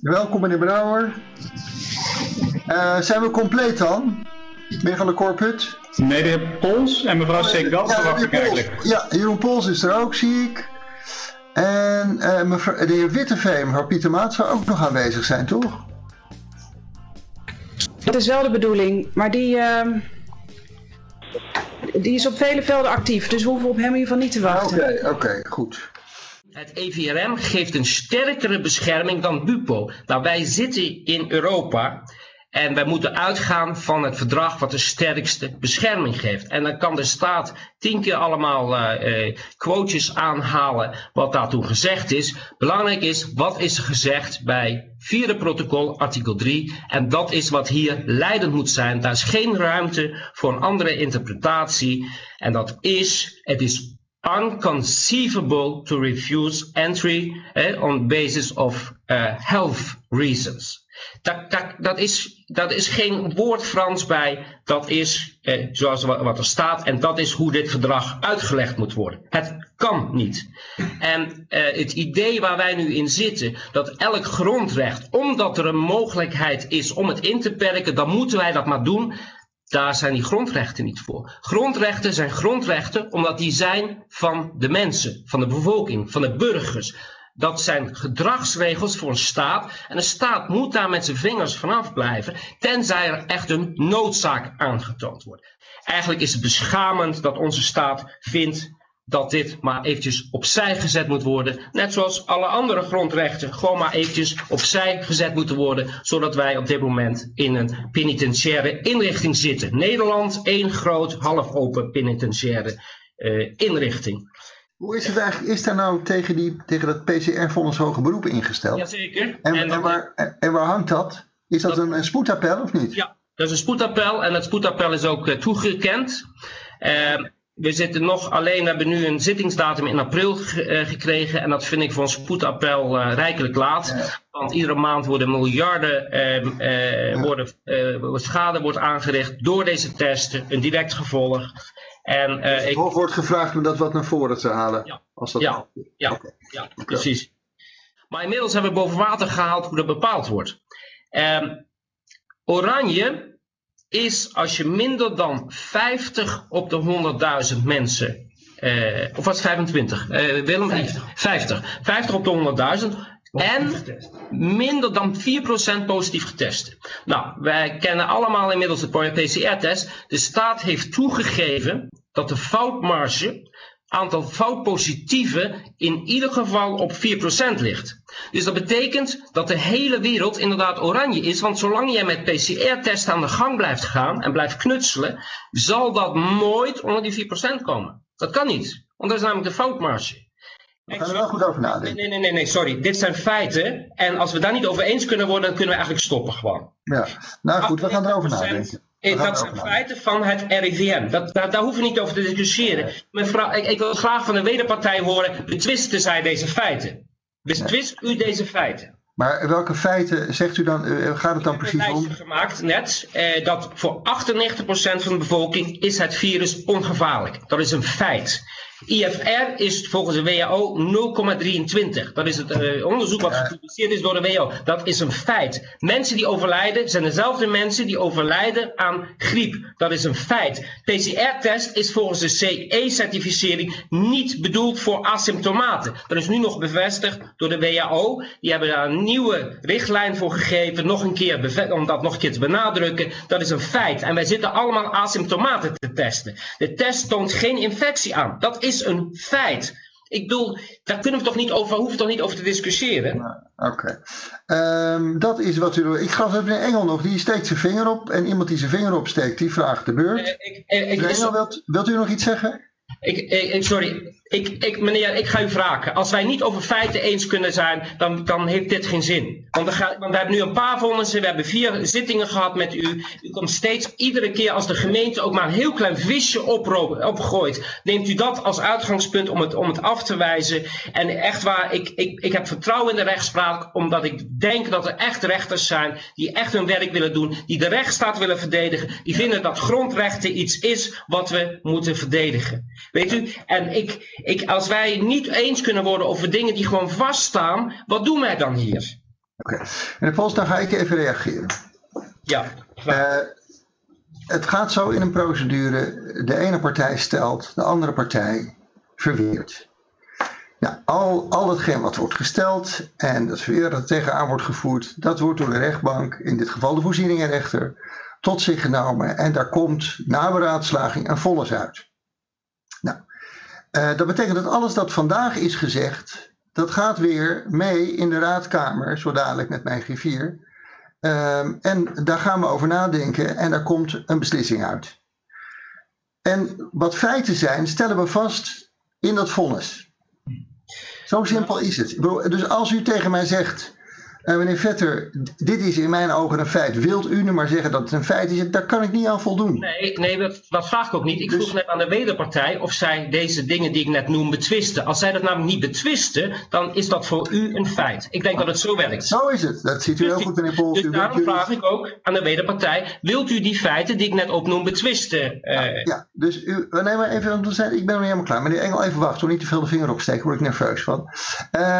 Welkom meneer Brouwer. Uh, zijn we compleet dan? Meneer van de Korput? Nee, de heer Pols en mevrouw Segal ja, verwacht ik eigenlijk. Ja, Jeroen Pols is er ook, zie ik. En uh, mevrouw, de heer Witteveen, mevrouw Pieter Maat, zou ook nog aanwezig zijn, toch? Dat is wel de bedoeling, maar die, uh, die is op vele velden actief, dus we hoeven op hem in ieder geval niet te wachten. Oké, oké, goed. Het EVRM geeft een sterkere bescherming dan BUPO. Nou, wij zitten in Europa en wij moeten uitgaan van het verdrag wat de sterkste bescherming geeft. En dan kan de staat tien keer allemaal uh, quotejes aanhalen wat daartoe gezegd is. Belangrijk is, wat is gezegd bij vierde protocol, artikel 3. En dat is wat hier leidend moet zijn. Daar is geen ruimte voor een andere interpretatie. En dat is, het is unconceivable to refuse entry eh, on basis of uh, health reasons. Dat, dat, dat, is, dat is geen woord Frans bij, dat is eh, zoals wat er staat en dat is hoe dit verdrag uitgelegd moet worden. Het kan niet. En eh, het idee waar wij nu in zitten, dat elk grondrecht, omdat er een mogelijkheid is om het in te perken, dan moeten wij dat maar doen. Daar zijn die grondrechten niet voor. Grondrechten zijn grondrechten omdat die zijn van de mensen, van de bevolking, van de burgers. Dat zijn gedragsregels voor een staat. En een staat moet daar met zijn vingers vanaf blijven, tenzij er echt een noodzaak aangetoond wordt. Eigenlijk is het beschamend dat onze staat vindt dat dit maar eventjes opzij gezet moet worden. Net zoals alle andere grondrechten gewoon maar eventjes opzij gezet moeten worden. Zodat wij op dit moment in een penitentiaire inrichting zitten. Nederland, één groot, half open penitentiaire uh, inrichting. Hoe is het eigenlijk, is daar nou tegen, die, tegen dat PCR-vonnis hoge beroep ingesteld? Jazeker. En, en, en, waar, en waar hangt dat? Is dat, een, een spoedappel of niet? Ja, dat is een spoedappel en het spoedappel is ook uh, toegekend. Uh, we zitten nog alleen, hebben nu een zittingsdatum in april uh, gekregen. En dat vind ik voor een spoedappel uh, rijkelijk laat. Want iedere maand worden miljarden uh, worden, schade wordt aangericht door deze testen. Een direct gevolg. En, dus ik, wordt gevraagd om dat wat naar voren te halen. Ja, als dat ja, ja, okay. ja precies. Maar inmiddels hebben we boven water gehaald hoe dat bepaald wordt. Ehm, oranje is als je minder dan 50 op de 100.000 mensen, uh, of was het 25? Uh, Willem, 50. 50. 50 op de 100.000 en minder dan 4% positief getest. Nou, wij kennen allemaal inmiddels het PCR-test. De staat heeft toegegeven dat de foutmarge aantal foutpositieven in ieder geval op 4% ligt. Dus dat betekent dat de hele wereld inderdaad oranje is, want zolang jij met PCR-testen aan de gang blijft gaan en blijft knutselen, zal dat nooit onder die 4% komen. Dat kan niet, want dat is namelijk de foutmarge. We gaan er wel goed over nadenken. Nee, nee, nee, nee, sorry. Dit zijn feiten. En als we daar niet over eens kunnen worden, dan kunnen we eigenlijk stoppen gewoon. Ja, nou goed, we gaan erover nadenken. Dat zijn feiten van het RIVM. Dat, daar, daar hoeven we niet over te discussiëren. Mevrouw, ik, ik wil graag van de wederpartij horen, betwisten zij deze feiten? Betwist u deze feiten? Maar welke feiten zegt u dan, uh, gaat het dan precies om? Ik heb gemaakt net, eh, dat voor 98% van de bevolking is het virus ongevaarlijk. Dat is een feit. IFR is volgens de WHO 0,23. Dat is het uh, onderzoek wat gepubliceerd is door de WHO. Dat is een feit. Mensen die overlijden zijn dezelfde mensen die overlijden aan griep. Dat is een feit. PCR-test is volgens de CE-certificering niet bedoeld voor asymptomaten. Dat is nu nog bevestigd door de WHO. Die hebben daar een nieuwe richtlijn voor gegeven. Nog een keer om dat nog een keer te benadrukken. Dat is een feit. En wij zitten allemaal asymptomaten te testen. De test toont geen infectie aan. Dat is is een feit. Ik bedoel, daar kunnen we toch niet over, hoeven we toch niet over te discussiëren? Oké. Ehm, dat is wat u. Ik gaf even een Engel nog, die steekt zijn vinger op. En iemand die zijn vinger opsteekt, die vraagt de beurt. Uh, ik, uh, ik, Engel, wilt, wilt u nog iets zeggen? Ik, ik, sorry, ik, ik, meneer, ik ga u vragen. Als wij niet over feiten eens kunnen zijn, dan, dan heeft dit geen zin. Want want we hebben nu een paar vonnissen, we hebben vier zittingen gehad met u. U komt steeds, iedere keer als de gemeente ook maar een heel klein visje opgooit, neemt u dat als uitgangspunt om het, om het af te wijzen. En echt waar, ik, ik, ik heb vertrouwen in de rechtspraak, omdat ik denk dat er echt rechters zijn die echt hun werk willen doen, die de rechtsstaat willen verdedigen, die vinden dat grondrechten iets is wat we moeten verdedigen. Weet u, en ik, ik, als wij niet eens kunnen worden over dingen die gewoon vaststaan, wat doen wij dan hier? Oké. Meneer Pols, dan ga ik even reageren. Ja. Uh, het gaat zo in een procedure. De ene partij stelt, de andere partij verweert. Nou, al, al hetgeen wat wordt gesteld en dat verweer dat tegenaan wordt gevoerd, dat wordt door de rechtbank, in dit geval de voorzieningenrechter, tot zich genomen. En daar komt na beraadslaging een vonnis uit. Nou, uh, dat betekent dat alles dat vandaag is gezegd, dat gaat weer mee in de raadkamer, zo dadelijk met mijn griffier. Um, en daar gaan we over nadenken en daar komt een beslissing uit. En wat feiten zijn, stellen we vast in dat vonnis. Zo simpel is het. Dus als u tegen mij zegt, uh, meneer Vetter, dit is in mijn ogen een feit. Wilt u nu maar zeggen dat het een feit is? Daar kan ik niet aan voldoen. Nee, nee dat, dat vraag ik ook niet. Ik dus... vroeg net aan de wederpartij of zij deze dingen die ik net noem betwisten. Als zij dat namelijk niet betwisten, dan is dat voor u een feit. Ik denk dat het zo werkt. Zo is het. Dat ziet u dus heel goed, meneer Pols. Dus daarom vraag ik ook aan de wederpartij, wilt u die feiten die ik net opnoem betwisten? Uh... Ja, ja, dus u, nee, maar even, ik ben nog helemaal klaar. Meneer Engel, even wachten, niet te veel de vinger opsteken, word ik nerveus van.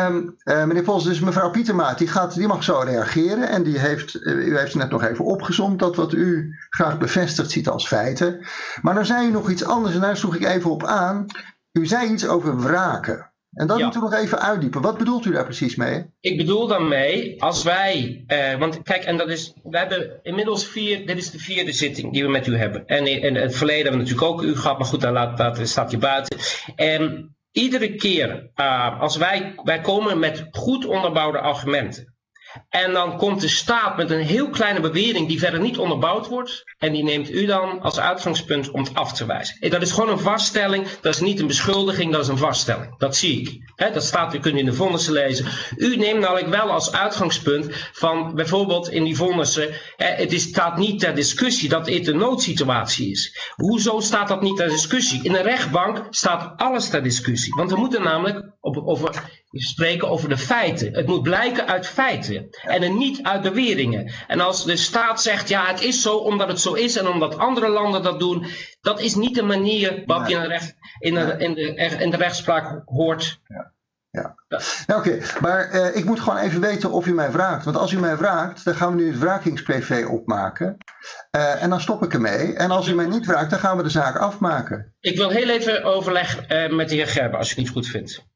Um, uh, meneer Pols, dus mevrouw Pietermaat, die gaat die mag zo reageren. En die heeft, eh, u heeft net nog even opgezomd dat wat u graag bevestigd ziet als feiten. Maar dan zei u nog iets anders en daar sloeg ik even op aan. U zei iets over wraken. En dat ja. moeten we nog even uitdiepen. Wat bedoelt u daar precies mee? Ik bedoel daarmee, als wij, eh, want kijk, en dat is, we hebben inmiddels vier, dit is de vierde zitting die we met u hebben. En in, het verleden hebben we natuurlijk ook u gehad, maar goed, daar laat, dat staat je buiten. En iedere keer, uh, als wij, wij komen met goed onderbouwde argumenten. En dan komt de staat met een heel kleine bewering die verder niet onderbouwd wordt. En die neemt u dan als uitgangspunt om het af te wijzen. Dat is gewoon een vaststelling. Dat is niet een beschuldiging, dat is een vaststelling. Dat zie ik. dat staat, u kunt in de vonnissen lezen. U neemt namelijk wel als uitgangspunt van bijvoorbeeld in die vonnissen. het is, staat niet ter discussie dat dit een noodsituatie is. Hoezo staat dat niet ter discussie? In een rechtbank staat alles ter discussie. Want we moeten namelijk op, over, spreken over de feiten. Het moet blijken uit feiten en niet uit beweringen. En als de staat zegt, ja het is zo omdat het zo is en omdat andere landen dat doen, dat is niet de manier waarop je in de, recht, in de, in de, in de rechtspraak hoort. Ja. Ja. Oké, maar uh, ik moet gewoon even weten of u mij vraagt. Want als u mij vraagt, dan gaan we nu het wrakingsprivé opmaken. Uh, en dan stop ik ermee. En als u mij niet vraagt, dan gaan we de zaak afmaken. Ik wil heel even overleg uh, met de heer Gerber, als u het niet goed vindt.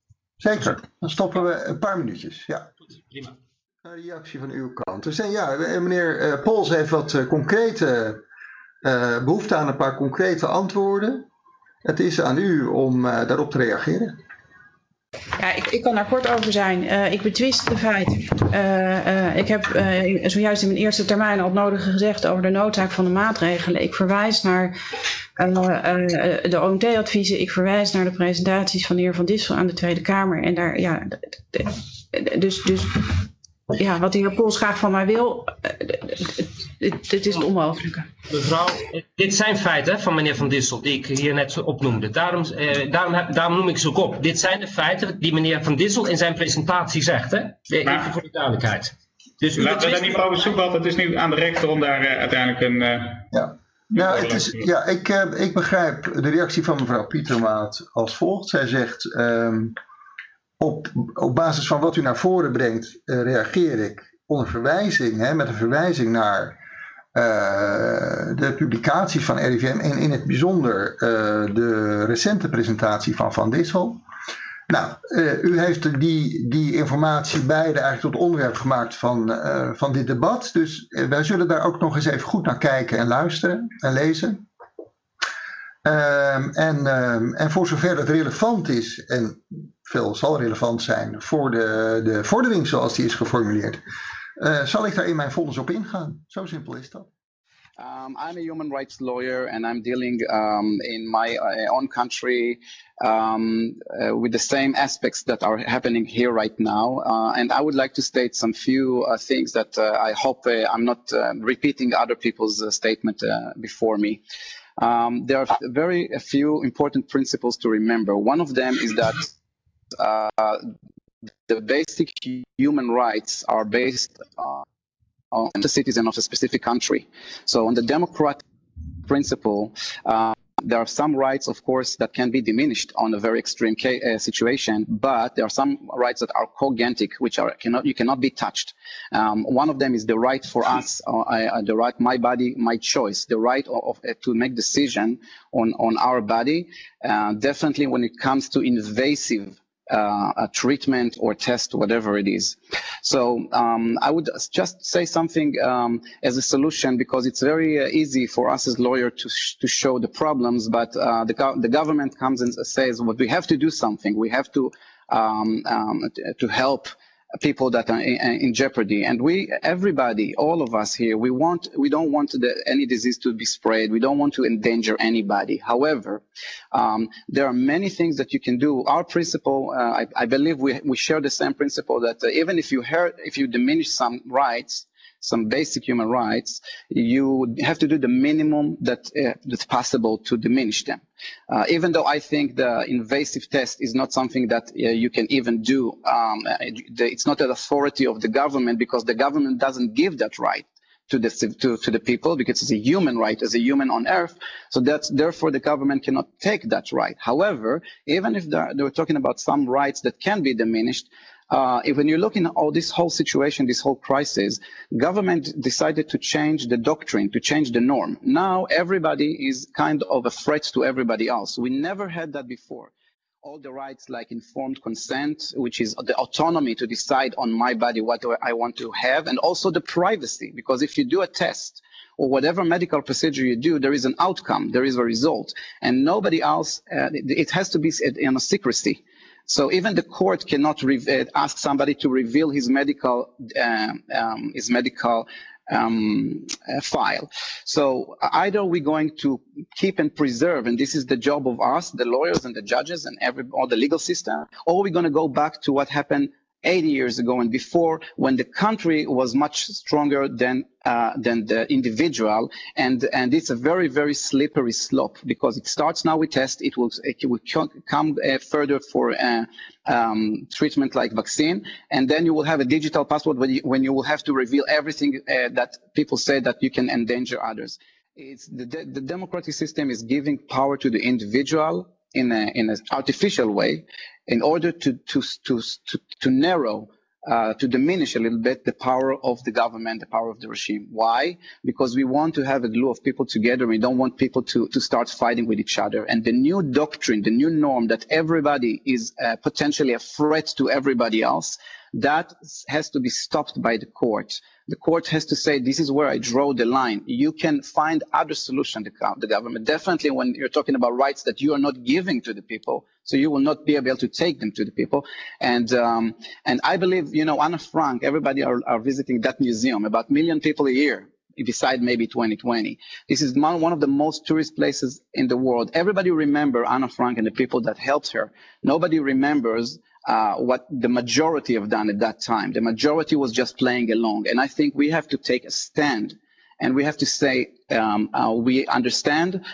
Zeker, dan stoppen we een paar minuutjes. Ja. Goed, prima. Een reactie van uw kant. Dus ja, meneer uh, Pols heeft wat concrete uh, behoefte aan een paar concrete antwoorden. Het is aan u om daarop te reageren. Ja, ik, ik, kan daar kort over zijn. Uh, ik betwist de feiten. Uh, uh, ik heb zojuist in mijn eerste termijn al het nodige gezegd over de noodzaak van de maatregelen. Ik verwijs naar de OMT-adviezen. Ik verwijs naar de presentaties van de heer Van Dissel aan de Tweede Kamer. En daar, ja, dus, dus ja, wat de heer Pols graag van mij wil, dit is het onmogelijke. Mevrouw, dit zijn feiten van meneer Van Dissel die ik hier net opnoemde. Daarom, eh, daarom, daarom noem ik ze ook op. Dit zijn de feiten die meneer Van Dissel in zijn presentatie zegt. Hè? Even voor de duidelijkheid. Dus Laten we daar niet over zoeken, want het is nu aan de rechter om daar uh, uiteindelijk een... Uh, ja. Nou, het is, ja, ik, uh, ik begrijp de reactie van mevrouw Pietermaat als volgt. Zij zegt, um, op, op basis van wat u naar voren brengt, reageer ik onder verwijzing, hè, met een verwijzing naar uh, de publicaties van RIVM en in het bijzonder uh, de recente presentatie van Van Dissel. Nou, uh, u heeft die, die informatie beide eigenlijk tot onderwerp gemaakt van, van dit debat. Dus wij zullen daar ook nog eens even goed naar kijken en luisteren en lezen. Ehm, en, ehm, en voor zover het relevant is, en veel zal relevant zijn voor de, de vordering zoals die is geformuleerd, uh, zal ik daar in mijn vonnis op ingaan. Zo simpel is dat. Um, I'm a human rights lawyer and I'm dealing um, in my uh, own country um, uh, with the same aspects that are happening here right now. Uh, and I would like to state some few uh, things that uh, I hope I'm not repeating other people's statement before me. Um, there are very a few important principles to remember. One of them is that the basic human rights are based on, the citizen of a specific country. So on the democratic principle, uh, There are some rights, of course, that can be diminished on a very extreme uh, situation, but there are some rights that are cogentic, which are cannot you cannot be touched. Um, one of them is the right for us, uh, uh, the right, my body, my choice, the right of, uh, to make decision on on our body. Uh, definitely, when it comes to invasive uh, a treatment or test, whatever it is. So um, I would just say something um, as a solution because it's very uh, easy for us as lawyers to, sh to show the problems, but uh, the, go the government comes and says, well, we have to do something. We have to um, um to help people that are in, in, jeopardy. And we, everybody, all of us here, we want, we don't want the, any disease to be spread. We don't want to endanger anybody. However, um, there are many things that you can do. Our principle, uh, I, I, believe we, we share the same principle that uh, even if you hurt, if you diminish some rights, some basic human rights, you have to do the minimum that uh, that's possible to diminish them. Uh, even though I think the invasive test is not something that uh, you can even do, um, it's not an authority of the government because the government doesn't give that right to the to, to the people because it's a human right as a human on earth so that's therefore the government cannot take that right however even if they're, they're talking about some rights that can be diminished uh, when you look in all this whole situation, this whole crisis, government decided to change the doctrine, to change the norm. Now everybody is kind of a threat to everybody else. We never had that before. All the rights like informed consent, which is the autonomy to decide on my body what I want to have, and also the privacy, because if you do a test, or whatever medical procedure you do, there is an outcome, there is a result, and nobody else, uh, it has to be in a secrecy. So even the court cannot uh, ask somebody to reveal his medical uh, um, his medical um, uh, file. So either we're going to keep and preserve, and this is the job of us, the lawyers and the judges and every all the legal system, or we're going to go back to what happened 80 years ago and before when the country was much stronger than uh, than the individual. And and it's a very very slippery slope because it starts now with test it will it will come uh, further for uh, um, treatment like vaccine. And then you will have a digital passport when you, when you will have to reveal everything uh, that people say that you can endanger others. It's the, the democratic system is giving power to the individual in in an artificial way in order to, to, to, to, to narrow, uh, to diminish a little bit the power of the government, the power of the regime. Why? Because we want to have a glue of people together. We don't want people to, to start fighting with each other. And the new doctrine, the new norm that everybody is uh, potentially a threat to everybody else, that has to be stopped by the court. The court has to say, this is where I draw the line. You can find other solutions, the government. Definitely when you're talking about rights that you are not giving to the people, so you will not be able to take them to the people. And um, and I believe, you know, Anna Frank, everybody are, are visiting that museum, about a million people a year beside maybe 2020. This is one of the most tourist places in the world. Everybody remember Anna Frank and the people that helped her. Nobody remembers uh, what the majority have done at that time. The majority was just playing along. And I think we have to take a stand and we have to say, um, uh, we understand,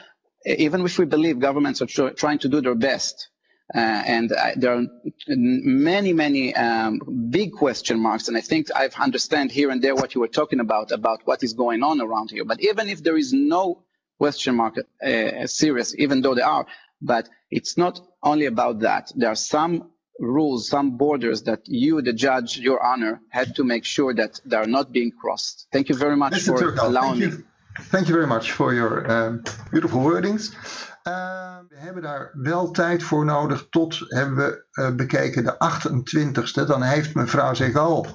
even if we believe governments are tr- trying to do their best. Uh, and uh, there are many, many um, big question marks. And I think I've understand here and there what you were talking about, about what is going on around here. But even if there is no question mark uh, serious, even though there are, but it's not only about that. There are some rules, some borders that you, the judge, your honor, had to make sure that they are not being crossed. Thank you very much Mr. for allowing thank you. Thank you very much for your um, beautiful wordings. Uh, we hebben daar wel tijd voor nodig tot, hebben we uh, bekeken, de 28ste. Dan heeft mevrouw Zegal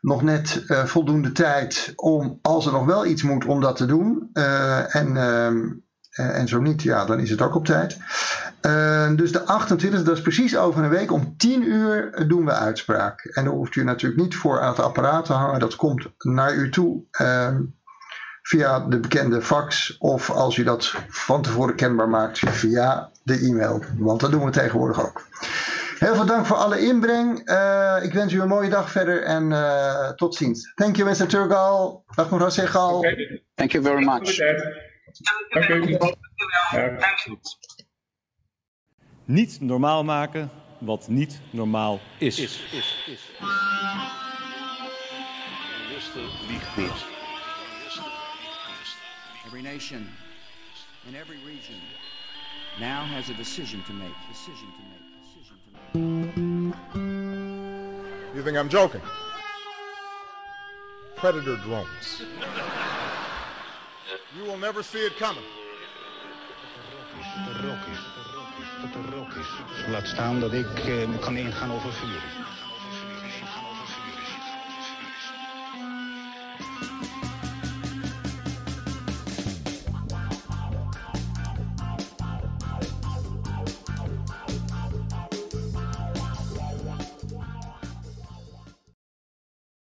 nog net uh, voldoende tijd om, als er nog wel iets moet, om dat te doen. en, ehm, en zo niet, ja, dan is het ook op tijd. Uh, dus de 28e, dat is precies over een week. Om 10 uur doen we uitspraak. En dan hoeft u natuurlijk niet voor aan het apparaat te hangen. Dat komt naar u toe uh, via de bekende fax. Of als u dat van tevoren kenbaar maakt via de e-mail. Want dat doen we tegenwoordig ook. Heel veel dank voor alle inbreng. Uh, ik wens u een mooie dag verder en uh, tot ziens. Thank you, Mr. Turgal. Dag mevrouw Segal. Thank you very much. Dank u. Dank u. Niet normaal maken wat niet normaal is. is, is, is. Every nation in every region now has a decision to make. Decision to make. Decision to make. You think I'm joking? Predator drones. You will never see it coming. Rok is, rok is, rok is. Laat staan dat ik eh, kan ingaan over vuur.